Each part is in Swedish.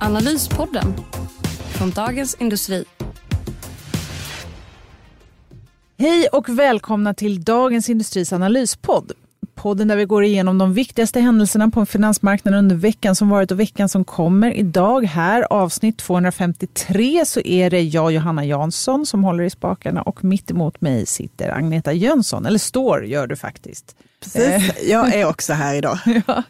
Analyspodden från Dagens Industri. Hej och välkomna till Dagens Industris analyspodd. Podden där vi går igenom de viktigaste händelserna på finansmarknaden under veckan som varit och veckan som kommer. Idag här, avsnitt 253, så är det jag, Johanna Jansson, som håller i spakarna och mitt emot mig sitter Agneta Jönsson, eller står gör du faktiskt. Precis, jag är också här idag. ja.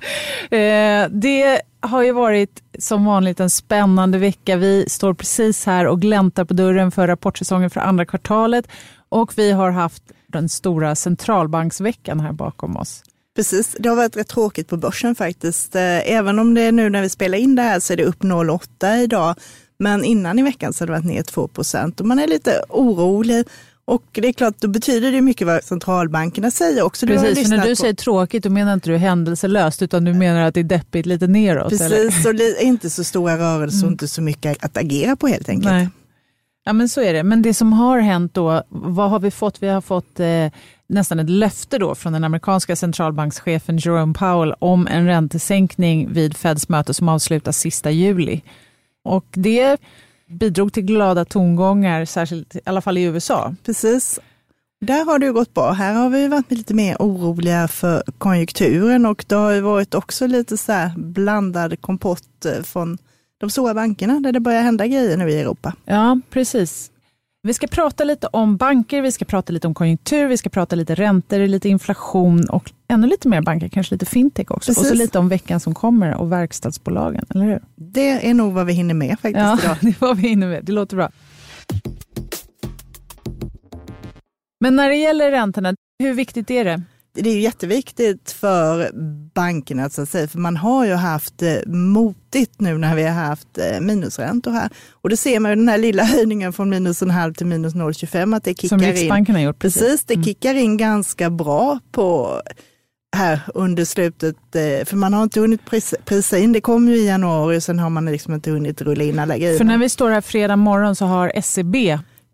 Eh, det har ju varit som vanligt en spännande vecka. Vi står precis här och gläntar på dörren för rapportsäsongen för andra kvartalet och vi har haft den stora centralbanksveckan här bakom oss. Precis, det har varit rätt tråkigt på börsen faktiskt. Eh, även om det är nu när vi spelar in det här så är det upp 0,8 idag. Men innan i veckan så har det varit ner 2 procent och man är lite orolig. Och det är klart, då betyder det mycket vad centralbankerna säger också. Precis, för när du på... säger tråkigt, då menar inte du händelselöst, utan du menar att det är deppigt lite neråt? Precis, eller? och inte så stora rörelser och mm. inte så mycket att agera på helt enkelt. Nej. Ja men så är det. Men det som har hänt då, vad har vi fått? Vi har fått eh, nästan ett löfte då från den amerikanska centralbankschefen Jerome Powell om en räntesänkning vid Feds möte som avslutas sista juli. Och det bidrog till glada tongångar, särskilt i alla fall i USA. Precis. Där har det ju gått bra. Här har vi varit lite mer oroliga för konjunkturen och det har ju varit också lite så blandad kompott eh, från de stora bankerna där det börjar hända grejer nu i Europa. Ja, precis. Vi ska prata lite om banker, vi ska prata lite om konjunktur, vi ska prata lite räntor, lite inflation och ännu lite mer banker, kanske lite fintech också. Precis. Och så lite om veckan som kommer och verkstadsbolagen, eller hur? Det är nog vad vi hinner med faktiskt ja, idag. det är vad vi hinner med. Det låter bra. Men när det gäller räntorna, hur viktigt är det? Det är jätteviktigt för bankerna, så att säga, för man har ju haft eh, motigt nu när vi har haft eh, minusräntor här. Och det ser man ju den här lilla höjningen från minus en halv till minus 0,25 att det kickar Som Riksbanken in. har gjort. Precis, precis det mm. kickar in ganska bra på här under slutet, eh, för man har inte hunnit prisa in, det kommer ju i januari, sen har man liksom inte hunnit rulla in alla grejer. För när vi står här fredag morgon så har SEB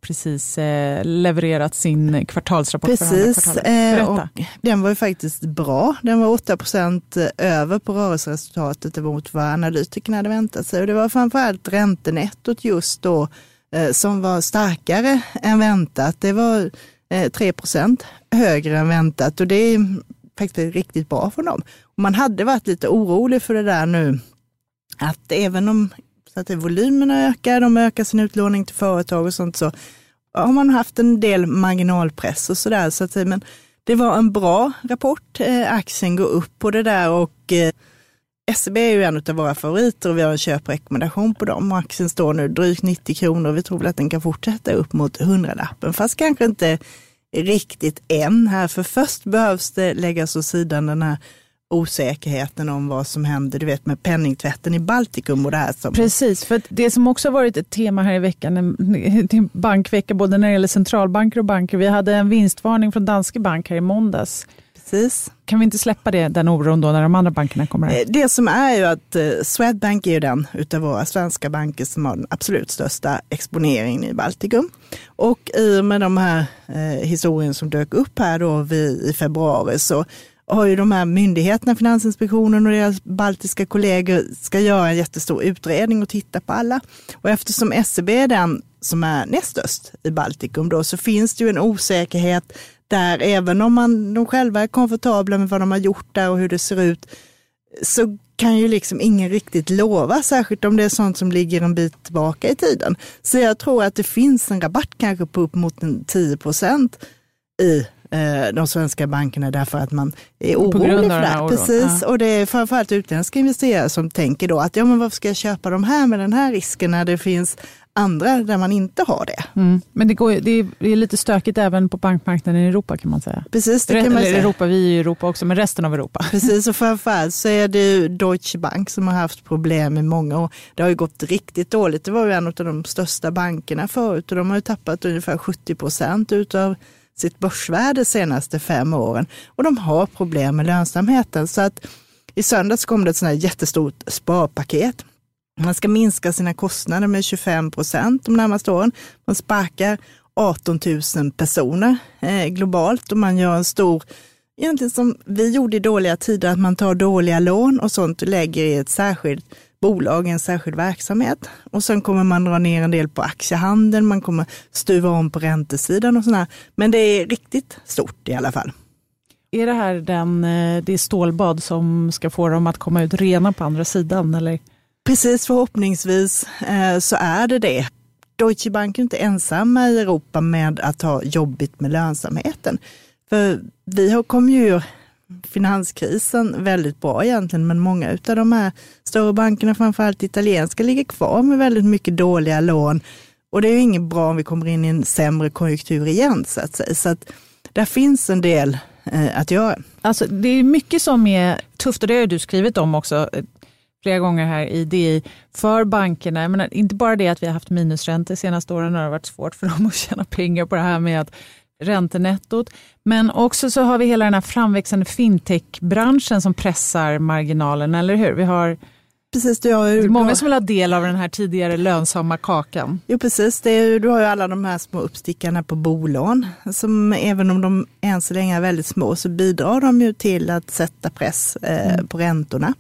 precis eh, levererat sin kvartalsrapport precis, för andra eh, och Den var ju faktiskt bra. Den var 8 procent eh, över på rörelseresultatet mot vad analytikerna hade väntat sig. Och det var framförallt räntenettot just då eh, som var starkare än väntat. Det var eh, 3 procent högre än väntat och det är faktiskt riktigt bra för dem. Och man hade varit lite orolig för det där nu, att även om så att volymerna ökar, de ökar sin utlåning till företag och sånt så har man haft en del marginalpress och sådär. Så att, eh, men det var en bra rapport. Eh, aktien går upp på det där och eh, SEB är ju en av våra favoriter och vi har en köprekommendation på dem. Och aktien står nu drygt 90 kronor och vi tror väl att den kan fortsätta upp mot 100-lappen. Fast kanske inte riktigt än här, för först behövs det läggas åt sidan den här osäkerheten om vad som händer, du vet med penningtvätten i Baltikum och det här. Som... Precis, för det som också varit ett tema här i veckan, bankvecka både när det gäller centralbanker och banker. Vi hade en vinstvarning från Danske Bank här i måndags. Precis. Kan vi inte släppa det, den oron då när de andra bankerna kommer? Här? Eh, det som är ju att eh, Swedbank är ju den utav våra svenska banker som har den absolut största exponeringen i Baltikum. Och i och med de här eh, historien som dök upp här då vid, i februari så har ju de här myndigheterna, Finansinspektionen och deras baltiska kollegor, ska göra en jättestor utredning och titta på alla. Och eftersom SEB är den som är näst störst i Baltikum då, så finns det ju en osäkerhet där, även om man, de själva är komfortabla med vad de har gjort där och hur det ser ut, så kan ju liksom ingen riktigt lova, särskilt om det är sånt som ligger en bit tillbaka i tiden. Så jag tror att det finns en rabatt kanske på upp mot 10 procent i de svenska bankerna därför att man är orolig för det. Här. Precis, ja. och det är framförallt utländska investerare som tänker då att ja, men varför ska jag köpa de här med den här risken när det finns andra där man inte har det. Mm. Men det, går, det, är, lite stökigt även på bankmarknaden i Europa kan man säga. Precis, det kan man säga. Europa, vi är i Europa också, men resten av Europa. Precis, och framförallt så är det Deutsche Bank som har haft problem i många år. Det har ju gått riktigt dåligt. Det var ju en av de största bankerna förut och de har ju tappat ungefär 70 procent utav sitt börsvärde de senaste fem åren. Och de har problem med lönsamheten. Så att i söndags kom det ett sånt här jättestort sparpaket man ska minska sina kostnader med 25 procent de närmaste åren. Man sparkar 18 000 personer eh, globalt och man gör en stor, egentligen som vi gjorde i dåliga tider, att man tar dåliga lån och sånt och lägger i ett särskilt bolag, en särskild verksamhet. Och sen kommer man dra ner en del på aktiehandeln, man kommer stuva om på räntesidan och sådär. Men det är riktigt stort i alla fall. Är det här den, eh, det stålbad som ska få dem att komma ut rena på andra sidan? Eller? Precis, förhoppningsvis eh, så är det det. Deutsche Bank är inte ensamma i Europa med att ha jobbigt med lönsamheten. För vi har kommit ur finanskrisen väldigt bra egentligen, men många av de här större bankerna, framförallt italienska, ligger kvar med väldigt mycket dåliga lån. Och det är ju inget bra om vi kommer in i en sämre konjunktur igen så att säga. Så att där finns en del eh, att göra. Alltså, det är mycket som är tufft och det har du skrivit om också eh, flera gånger här i DI för bankerna. Jag menar, inte bara det att vi har haft minusräntor de senaste åren, har det varit svårt för dem att tjäna pengar på det här med att räntenettot. Men också så har vi hela den här framväxande fintechbranschen som pressar marginalen, eller hur? Vi har Precis, du har ju, många som vill ha del av den här tidigare lönsamma kakan. Jo precis, det är, du har ju alla de här små uppstickarna på bolån som även om de än så länge är väldigt små så bidrar de ju till att sätta press eh, mm. på räntorna.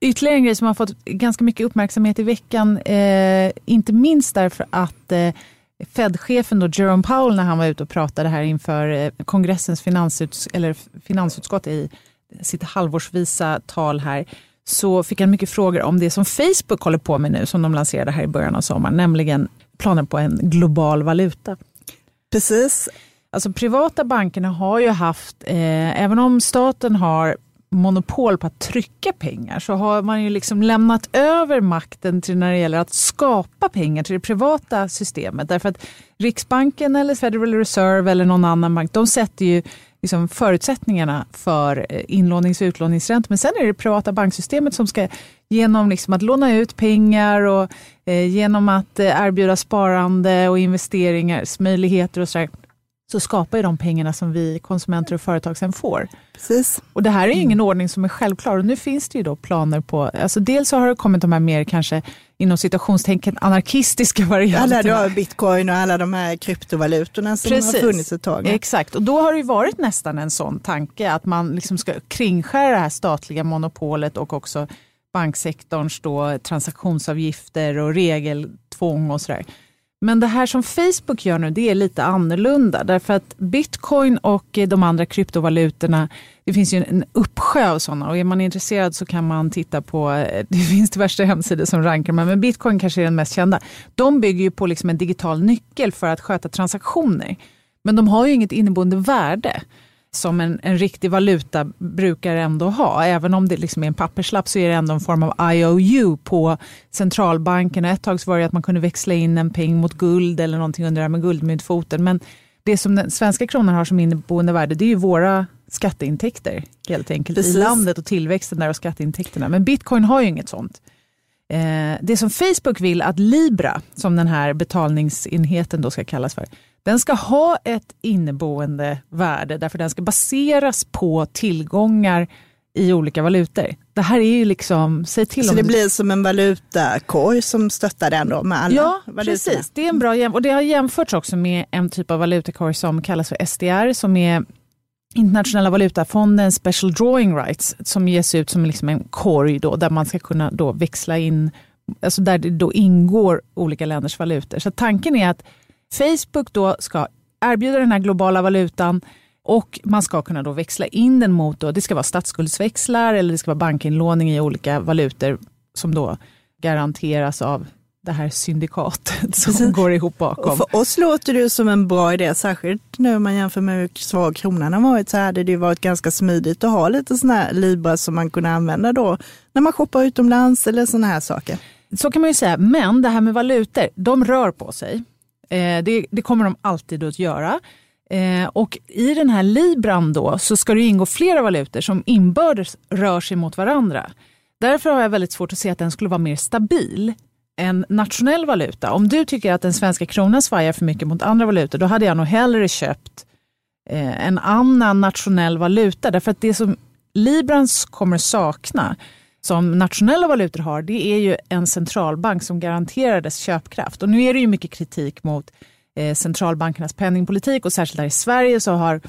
Ytterligare en grej som har fått ganska mycket uppmärksamhet i veckan, eh, inte minst därför att eh, Fed-chefen då, Jerome Powell när han var ute och pratade här inför eh, kongressens finansuts eller finansutskott i sitt halvårsvisa tal här, så fick han mycket frågor om det som Facebook håller på med nu, som de lanserade här i början av sommaren, nämligen planer på en global valuta. Precis. Alltså privata bankerna har ju haft, eh, även om staten har monopol på att trycka pengar så har man ju liksom lämnat över makten till när det gäller att skapa pengar till det privata systemet. Därför att Riksbanken eller Federal Reserve eller någon annan bank, de sätter ju liksom förutsättningarna för eh, inlånings och utlåningsräntor. Men sen är det det privata banksystemet som ska genom liksom att låna ut pengar och eh, genom att eh, erbjuda sparande och investeringsmöjligheter och sådär så skapar ju de pengarna som vi konsumenter och företag sen får. Precis. Och det här är ingen mm. ordning som är självklar och nu finns det ju då planer på, alltså dels så har det kommit de här mer kanske inom citationstecken anarkistiska varianterna. Alla då bitcoin och alla de här kryptovalutorna som Precis. har funnits ett tag. Exakt, och då har det ju varit nästan en sån tanke att man liksom ska kringskära det här statliga monopolet och också banksektorns då transaktionsavgifter och regeltvång och sådär. Men det här som Facebook gör nu, det är lite annorlunda. Därför att bitcoin och eh, de andra kryptovalutorna, det finns ju en uppsjö av sådana. Och är man intresserad så kan man titta på, eh, det finns diverse hemsidor som rankar men bitcoin kanske är den mest kända. De bygger ju på liksom en digital nyckel för att sköta transaktioner. Men de har ju inget inneboende värde som en, en riktig valuta brukar ändå ha. Även om det liksom är en papperslapp så är det ändå en form av IOU på centralbanken. Ett tag så var det att man kunde växla in en peng mot guld eller någonting under det här med guldmyntfoten. Men det som den svenska kronan har som inneboende värde det är ju våra skatteintäkter helt enkelt Precis. i landet och tillväxten där och skatteintäkterna. Men bitcoin har ju inget sånt. Eh, det som Facebook vill att Libra, som den här betalningsenheten då ska kallas för, den ska ha ett inneboende värde därför den ska baseras på tillgångar i olika valutor. Det här är ju liksom, säg till Så det blir som en valutakorg som stöttar den då med alla Ja, valutorna. precis. Det är en bra jämförelse. Och det har jämförts också med en typ av valutakorg som kallas för SDR som är Internationella valutafonden Special Drawing Rights som ges ut som liksom en korg då, där man ska kunna då växla in, alltså där det då ingår olika länders valutor. Så tanken är att Facebook då ska erbjuda den här globala valutan och man ska kunna då växla in den mot, då, det ska vara statsskuldsväxlar eller det ska vara bankinlåning i olika valutor som då garanteras av det här syndikatet som Precis. går ihop bakom. Och för oss låter det som en bra idé, särskilt nu om man jämför med hur svag kronan har varit så hade det varit ganska smidigt att ha lite sådana här Libra som man kunde använda då när man shoppar utomlands eller sådana här saker. Så kan man ju säga, men det här med valutor, de rör på sig. Eh, det, det, kommer de alltid att göra. Eh, och i den här libran då så ska det ingå flera valutor som inbördes rör sig mot varandra. Därför har jag väldigt svårt att se att den skulle vara mer stabil än nationell valuta. Om du tycker att den svenska kronan svajar för mycket mot andra valutor, då hade jag nog hellre köpt eh, en annan nationell valuta. Därför att det som Librans kommer sakna, som nationella valutor har, det är ju en centralbank som garanterar dess köpkraft. Och nu är det ju mycket kritik mot eh, centralbankernas penningpolitik och särskilt här i Sverige så har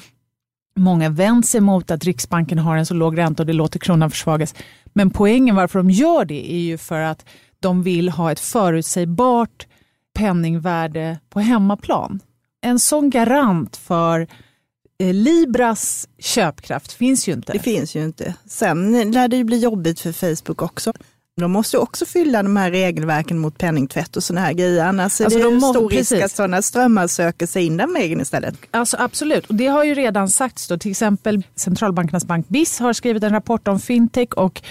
många vänt sig mot att Riksbanken har en så låg ränta och det låter kronan försvagas. Men poängen varför de gör det är ju för att de vill ha ett förutsägbart penningvärde på hemmaplan. En sån garant för Libras köpkraft finns ju inte. Det finns ju inte. Sen lär det ju bli jobbigt för Facebook också. De måste också fylla de här regelverken mot penningtvätt och sådana här grejer. Annars är alltså det de må, stor risk att sådana strömmar söker sig in den vägen istället. Alltså absolut, och det har ju redan sagts. Då. Till exempel centralbankernas bank BIS har skrivit en rapport om fintech och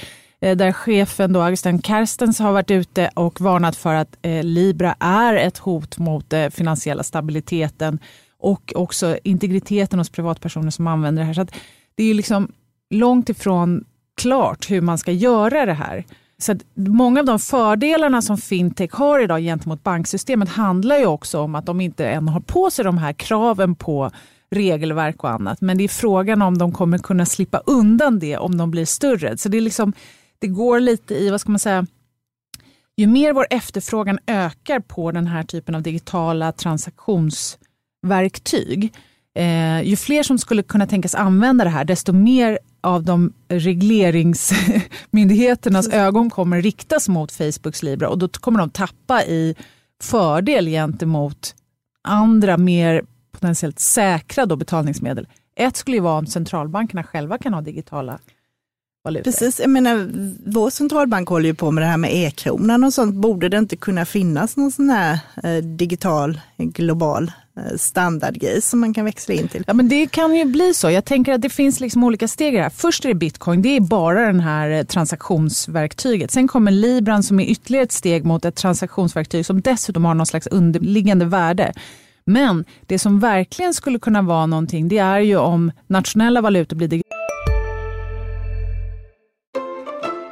eh, där chefen då, Augustin Kerstens har varit ute och varnat för att eh, Libra är ett hot mot eh, finansiella stabiliteten och också integriteten hos privatpersoner som använder det här. Så det är liksom långt ifrån klart hur man ska göra det här. Så många av de fördelarna som fintech har idag gentemot banksystemet handlar ju också om att de inte än har på sig de här kraven på regelverk och annat. Men det är frågan om de kommer kunna slippa undan det om de blir större. Så det, är liksom, det går lite i, vad ska man säga, ju mer vår efterfrågan ökar på den här typen av digitala transaktions transaktionsverktyg, eh, ju fler som skulle kunna tänkas använda det här, desto mer av de regleringsmyndigheternas ögon kommer riktas mot Facebooks Libra och då kommer de tappa i fördel gentemot andra mer potentiellt säkra då betalningsmedel. Ett skulle ju vara om centralbankerna själva kan ha digitala valutor. Precis, jag menar vår centralbank håller ju på med det här med e-kronan och sånt. Borde det inte kunna finnas någon sån här eh, digital global Eh, standardgrej som man kan växla in till. Ja, men det kan ju bli så. Jag tänker att det finns liksom olika steg här. Först är det bitcoin, det är bara det här eh, transaktionsverktyget. Sen kommer Libran som är ytterligare ett steg mot ett transaktionsverktyg som dessutom har någon slags underliggande värde. Men det som verkligen skulle kunna vara någonting det är ju om nationella valutor blir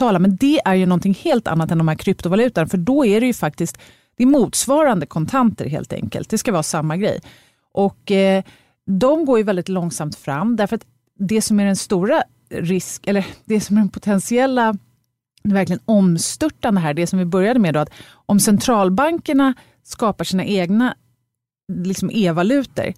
Men det är ju någonting helt annat än de här kryptovalutorna, för då är det ju faktiskt det är motsvarande kontanter helt enkelt. Det ska vara samma grej. Och eh, De går ju väldigt långsamt fram därför att det som är den stora risk, eller det som är den potentiella verkligen omstörtande här, det som vi började med, då, att om centralbankerna skapar sina egna liksom e-valutor,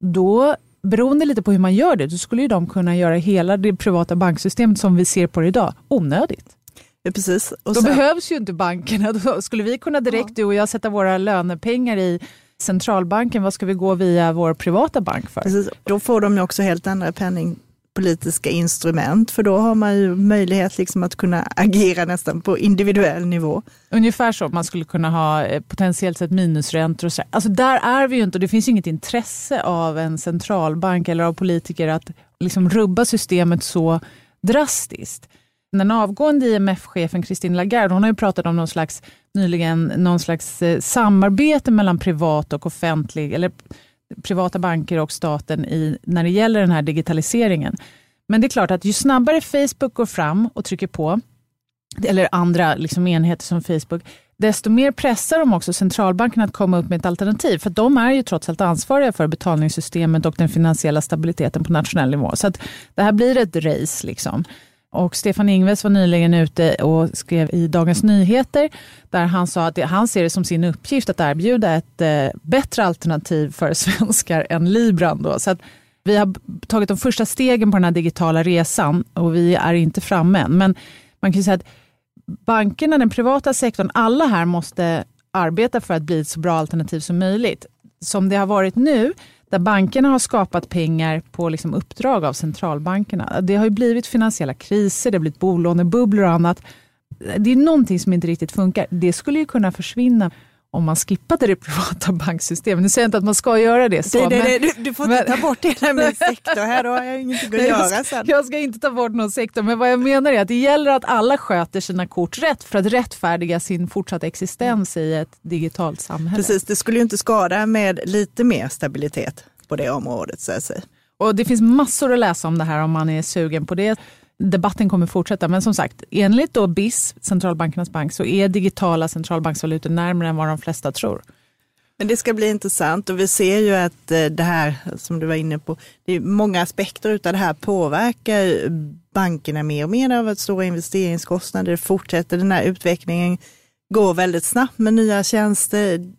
då beroende lite på hur man gör det, då skulle ju de kunna göra hela det privata banksystemet som vi ser på det idag onödigt. Ja, precis. Och Då sen... behövs ju inte bankerna. Då skulle vi kunna direkt, ja. du och jag, sätta våra lönepengar i centralbanken, vad ska vi gå via vår privata bank för? Precis. Då får de ju också helt andra politiska instrument, för då har man ju möjlighet liksom att kunna agera nästan på individuell nivå. Ungefär så, man skulle kunna ha eh, potentiellt sett minusräntor och så. Alltså där är vi ju inte och det finns inget intresse av en centralbank eller av politiker att liksom rubba systemet så drastiskt. Den avgående IMF-chefen Christine Lagarde hon har ju pratat om någon slags, nyligen någon slags eh, samarbete mellan privat och offentlig, eller privata banker och staten i, när det gäller den här digitaliseringen. Men det är klart att ju snabbare Facebook går fram och trycker på, eller andra liksom enheter som Facebook, desto mer pressar de också centralbanken att komma upp med ett alternativ. För de är ju trots allt ansvariga för betalningssystemet och den finansiella stabiliteten på nationell nivå. Så att det här blir ett race. Liksom. Och Stefan Ingves var nyligen ute och skrev i Dagens Nyheter där han sa att han ser det som sin uppgift att erbjuda ett eh, bättre alternativ för svenskar än Libran. Då. Så vi har tagit de första stegen på den här digitala resan och vi är inte framme än. Men man kan säga att bankerna, den privata sektorn, alla här måste arbeta för att bli ett så bra alternativ som möjligt. Som det har varit nu, där bankerna har skapat pengar på liksom uppdrag av centralbankerna. Det har ju blivit finansiella kriser, det har blivit bolånebubblor och annat. Det är någonting som inte riktigt funkar. Det skulle ju kunna försvinna om man skippade det privata banksystemet. Nu säger jag inte att man ska göra det. Så, det, det, men, det, du, får inte ta bort hela min sektor här, då har jag ingenting att göra sen. Jag ska inte ta bort någon sektor, men vad jag menar är att det gäller att alla sköter sina kort rätt för att rättfärdiga sin fortsatta existens i ett digitalt samhälle. Precis, det skulle ju inte skada med lite mer stabilitet på det området. Så att säga. Och det finns massor att läsa om det här om man är sugen på det debatten kommer fortsätta. Men som sagt, enligt då BIS, centralbankernas bank, så är digitala centralbanksvalutor närmare än vad de flesta tror. Men det ska bli intressant och vi ser ju att eh, det här som du var inne på, det är många aspekter av det här påverkar bankerna mer och mer av att stora investeringskostnader fortsätter. Den här utvecklingen går väldigt snabbt med nya tjänster,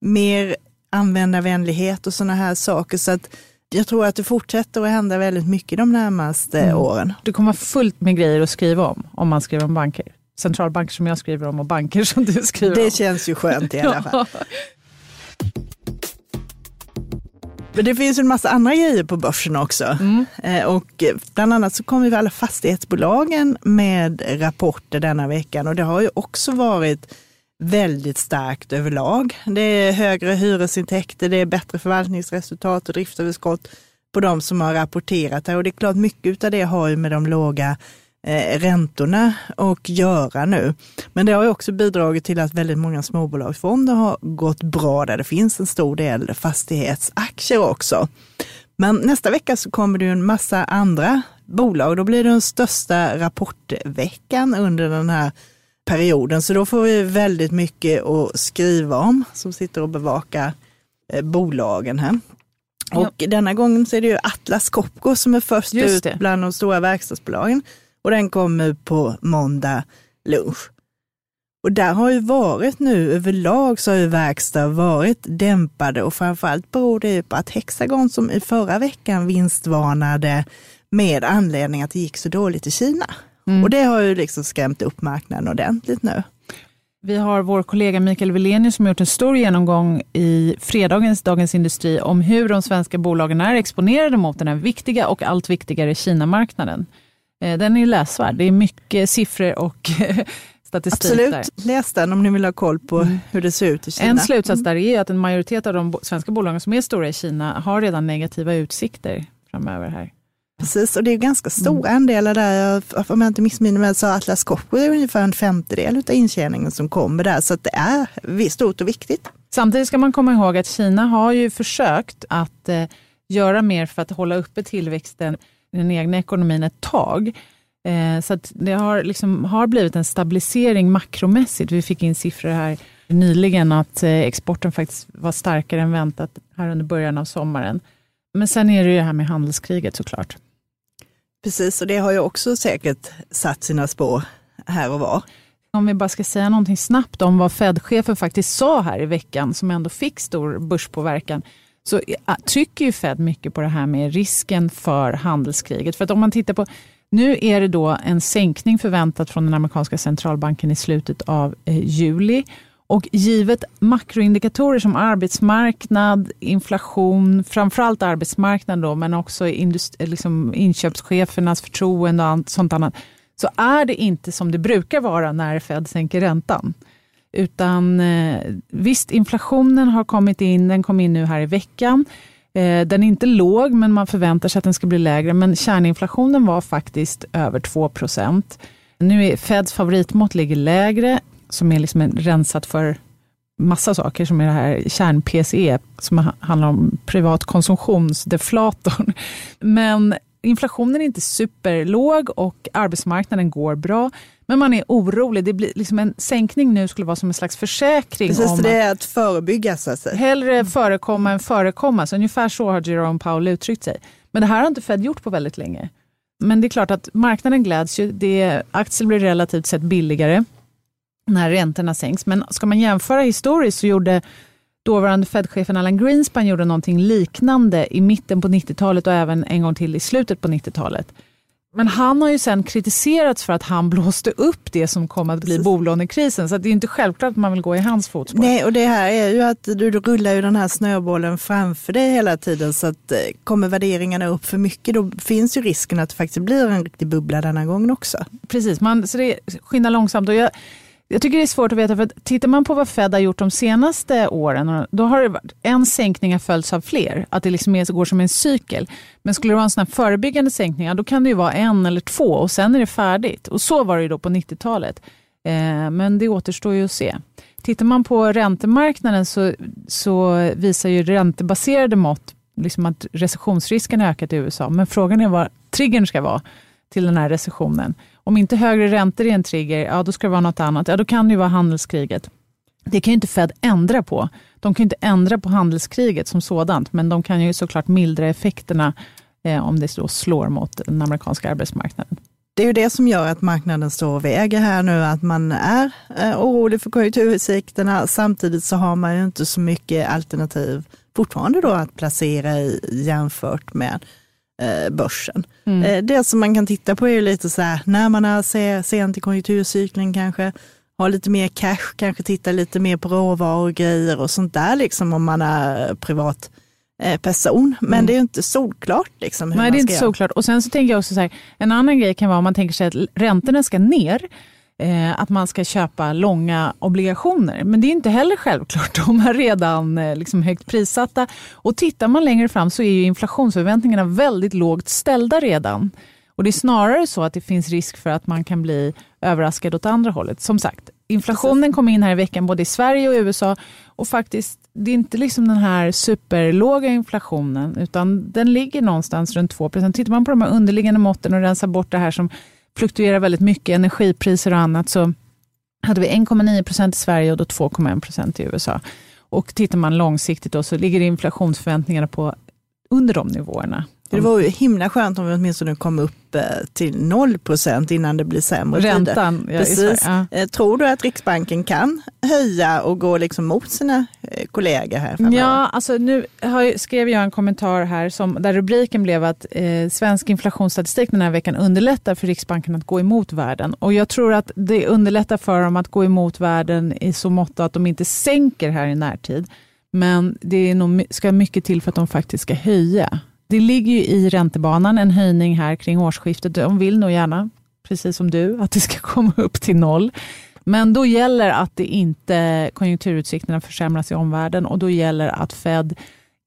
mer användarvänlighet och sådana här saker. Så att jag tror att det fortsätter att hända väldigt mycket de närmaste mm. åren. Det kommer vara fullt med grejer att skriva om, om man skriver om banker. Centralbanker som jag skriver om och banker som du skriver det om. Det känns ju skönt i alla fall. Men det finns en massa andra grejer på börsen också. Mm. Eh, och bland annat så kommer vi alla fastighetsbolagen med rapporter denna veckan och det har ju också varit väldigt starkt överlag. Det är högre hyresintäkter, det är bättre förvaltningsresultat och driftöverskott på de som har rapporterat här. Och det är klart, mycket av det har ju med de låga eh, räntorna att göra nu. Men det har ju också bidragit till att väldigt många småbolagsfonder har gått bra, där det finns en stor del fastighetsaktier också. Men nästa vecka så kommer det ju en massa andra bolag. Då blir det den största rapportveckan under den här perioden. Så då får vi väldigt mycket att skriva om som sitter och bevakar eh, bolagen här. Och ja. denna gången så är det ju Atlas Copco som är först ut bland de stora verkstadsbolagen. Och den kommer på måndag lunch. Och där har ju varit nu överlag så har ju verkstad varit dämpade och framförallt beror det på att Hexagon som i förra veckan vinstvarnade med anledning att det gick så dåligt i Kina. Mm. Och det har ju liksom skrämt upp marknaden ordentligt nu. Vi har vår kollega Mikael Wilenius som har gjort en stor genomgång i fredagens Dagens Industri om hur de svenska bolagen är exponerade mot den här viktiga och allt viktigare Kina-marknaden. Eh, den är läsvärd. Det är mycket siffror och statistik Absolut, där. läs den om ni vill ha koll på mm. hur det ser ut i Kina. En slutsats mm. där är att en majoritet av de svenska bolagen som är stora i Kina har redan negativa utsikter framöver här. Precis, och det är ganska stora mm. andelar där. Om jag inte missminner mig så Atlas Copco är ungefär en femtedel av intjäningen som kommer där. Så det är stort och viktigt. Samtidigt ska man komma ihåg att Kina har ju försökt att eh, göra mer för att hålla uppe tillväxten i den egna ekonomin ett tag. Eh, så det har, liksom, har blivit en stabilisering makromässigt. Vi fick in siffror här nyligen att eh, exporten faktiskt var starkare än väntat här under början av sommaren. Men sen är det ju det här med handelskriget såklart. Precis, och det har ju också säkert satt sina spår här och var. Om vi bara ska säga någonting snabbt om vad Fed-chefen faktiskt sa här i veckan, som ändå fick stor börspåverkan, så eh, trycker ju Fed mycket på det här med risken för handelskriget. För att om man tittar på, nu är det då en sänkning förväntat från den amerikanska centralbanken i slutet av eh, juli. Och givet makroindikatorer som arbetsmarknad, inflation, framförallt arbetsmarknad då, men också liksom inköpschefernas förtroende och sånt annat, så är det inte som det brukar vara när Fed sänker räntan. Utan eh, visst, inflationen har kommit in, den kom in nu här i veckan. Eh, den är inte låg, men man förväntar sig att den ska bli lägre. Men kärninflationen var faktiskt över 2 procent. Nu är Feds favoritmått ligger lägre som är liksom rensat för massa saker, som är det här kärn-PCE, som handlar om privatkonsumtionsdeflatorn. Men inflationen är inte superlåg och arbetsmarknaden går bra. Men man är orolig. Det blir liksom en sänkning nu skulle vara som en slags försäkring. Precis, om det är att förebygga. Så att säga. Hellre förekomma än förekomma. Så ungefär så har Jerome Powell uttryckt sig. Men det här har inte Fed gjort på väldigt länge. Men det är klart att marknaden gläds ju. Det, aktier blir relativt sett billigare när räntorna sänks. Men ska man jämföra historiskt så gjorde dåvarande Fed-chefen Alan Greenspan gjorde någonting liknande i mitten på 90-talet och även en gång till i slutet på 90-talet. Men han har ju sen kritiserats för att han blåste upp det som kom att bli Precis. bolånekrisen. Så det är inte självklart att man vill gå i hans fotspår. Nej, och det här är ju att du, rullar ju den här snöbollen framför dig hela tiden. Så att eh, kommer värderingarna upp för mycket då finns ju risken att det faktiskt blir en riktig bubbla denna gången också. Precis, man, så det skyndar långsamt. Och jag, jag tycker det är svårt att veta, för att tittar man på vad Fed har gjort de senaste åren, då har det varit en sänkning har följts av fler, att det liksom är, går som en cykel. Men skulle det vara en sån förebyggande sänkning, då kan det ju vara en eller två och sen är det färdigt. Och så var det ju då på 90-talet. Eh, men det återstår ju att se. Tittar man på räntemarknaden så, så visar ju räntebaserade mått liksom att recessionsrisken har ökat i USA. Men frågan är vad triggern ska vara till den här recessionen. Om inte högre räntor är en trigger, ja då ska det vara något annat. Ja, då kan det ju vara handelskriget. Det kan ju inte Fed ändra på. De kan inte ändra på handelskriget som sådant, men de kan ju såklart mildra effekterna eh, om det då slår mot den amerikanska arbetsmarknaden. Det är ju det som gör att marknaden står och väger här nu, att man är eh, orolig för konjunkturutsikterna. Samtidigt så har man ju inte så mycket alternativ fortfarande då att placera i jämfört med börsen. Mm. Eh, det som man kan titta på är lite så här, när man är sent i konjunkturcykeln kanske, har lite mer cash, kanske titta lite mer på råvaror och grejer och sånt där liksom om man är privat eh, person. Men mm. det är ju inte solklart. Liksom, hur Nej, det är inte göra. solklart. Och sen så tänker jag också så här, en annan grej kan vara om man tänker sig att räntorna ska ner, eh, att man ska köpa långa obligationer. Men det är inte heller självklart. De är redan eh, liksom högt prissatta. Och tittar man längre fram så är ju inflationsförväntningarna väldigt lågt ställda redan. Och Det är snarare så att det finns risk för att man kan bli överraskad åt andra hållet. Som sagt, inflationen kom in här i veckan både i Sverige och USA. Och faktiskt, det är inte liksom den här superlåga inflationen, utan den ligger någonstans runt 2 Tittar man på de här underliggande måtten och rensar bort det här som fluktuerar väldigt mycket, energipriser och annat, så hade vi 1,9 procent i Sverige och då 2,1 procent i USA. Och tittar man långsiktigt då, så ligger inflationsförväntningarna på under de nivåerna. Det var ju himla skönt om vi åtminstone kom upp eh, till 0 procent innan det blir sämre Räntan, ja, Precis. Ja. Eh, tror du att Riksbanken kan höja och gå liksom mot sina eh, kollegor här framöver? Ja, alltså nu skrev jag en kommentar här som, där rubriken blev att eh, svensk inflationsstatistik den här veckan underlättar för Riksbanken att gå emot världen. Och jag tror att det underlättar för dem att gå emot världen i så mått att de inte sänker här i närtid. Men det är nog, ska mycket till för att de faktiskt ska höja. Det ligger ju i räntebanan en höjning här kring årsskiftet. De vill nog gärna, precis som du, att det ska komma upp till noll. Men då gäller att det inte konjunkturutsikterna försämras i omvärlden och då gäller att Fed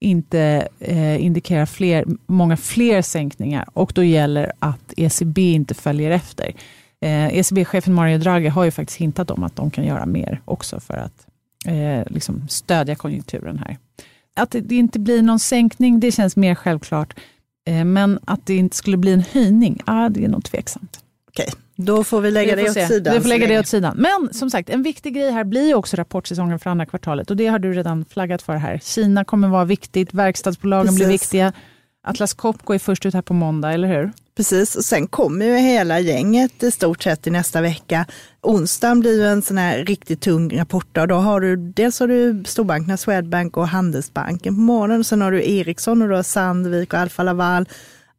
inte eh, indikerar fler, många fler sänkningar och då gäller att ECB inte följer efter. Eh, ECB-chefen Mario Draghi har ju faktiskt hintat om att de kan göra mer också för att eh, liksom stödja konjunkturen här. Att det inte blir någon sänkning, det känns mer självklart. Eh, men att det inte skulle bli en höjning, ah, det är nog tveksamt. Okej, då får vi lägga vi det åt sidan. Vi får lägga det åt sidan. Men som sagt, en viktig grej här blir också rapportsäsongen för andra kvartalet och det har du redan flaggat för här. Kina kommer vara viktigt, verkstadsbolagen Precis. blir viktiga. Atlas Copco är först ut här på måndag, eller hur? Precis, och sen kommer ju hela gänget i stort sett i nästa vecka. Onsdagen blir ju en sån här riktigt tung rapport. Och då har du, dels har du storbankerna Swedbank och Handelsbanken på morgonen. Sen har du Ericsson och du har Sandvik och Alfa Laval.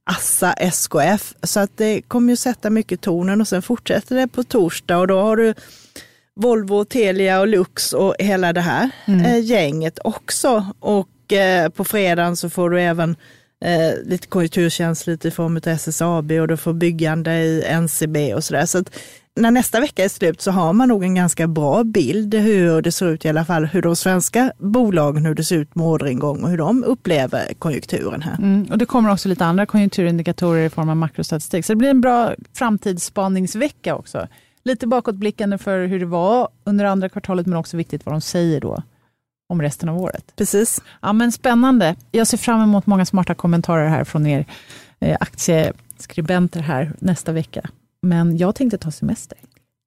Assa, SKF. Så att det kommer ju sätta mycket tonen och sen fortsätter det på torsdag och då har du Volvo, Telia och Lux och hela det här mm. Eh, gänget också. Och eh, på fredagen så får du även eh, lite konjunkturkänsligt i form av SSAB och du får byggande i NCB och sådär. Så att när nästa vecka är slut så har man nog en ganska bra bild hur det ser ut i alla fall, hur de svenska bolagen, hur det ser ut med orderingång och hur de upplever konjunkturen här. Mm, och det kommer också lite andra konjunkturindikatorer i form av makrostatistik. Så det blir en bra framtidsspaningsvecka också. Lite bakåtblickande för hur det var under andra kvartalet men också viktigt vad de säger då om resten av året. Precis. Ja, men spännande. Jag ser fram emot många smarta kommentarer här från er eh, aktieskribenter här nästa vecka. Men jag tänkte ta semester.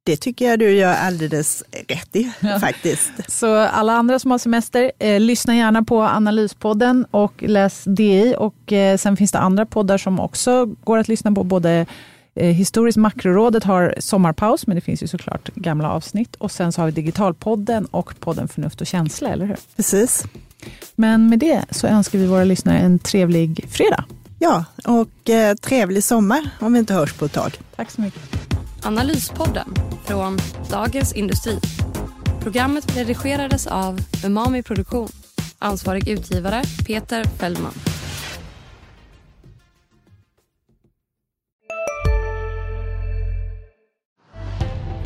Det tycker jag du gör alldeles rätt i ja. faktiskt. Så alla andra som har semester, eh, lyssna gärna på Analyspodden och läs DI. Och eh, sen finns det andra poddar som också går att lyssna på, både Historiskt makrorådet har sommarpaus, men det finns ju såklart gamla avsnitt. Och sen så har vi Digitalpodden och podden Förnuft och känsla, eller hur? Precis. Men med det så önskar vi våra lyssnare en trevlig fredag. Ja, och eh, trevlig sommar om vi inte hörs på ett tag. Tack så mycket. Analyspodden från Dagens Industri. Programmet redigerades av Umami Produktion. Ansvarig utgivare Peter Fellman.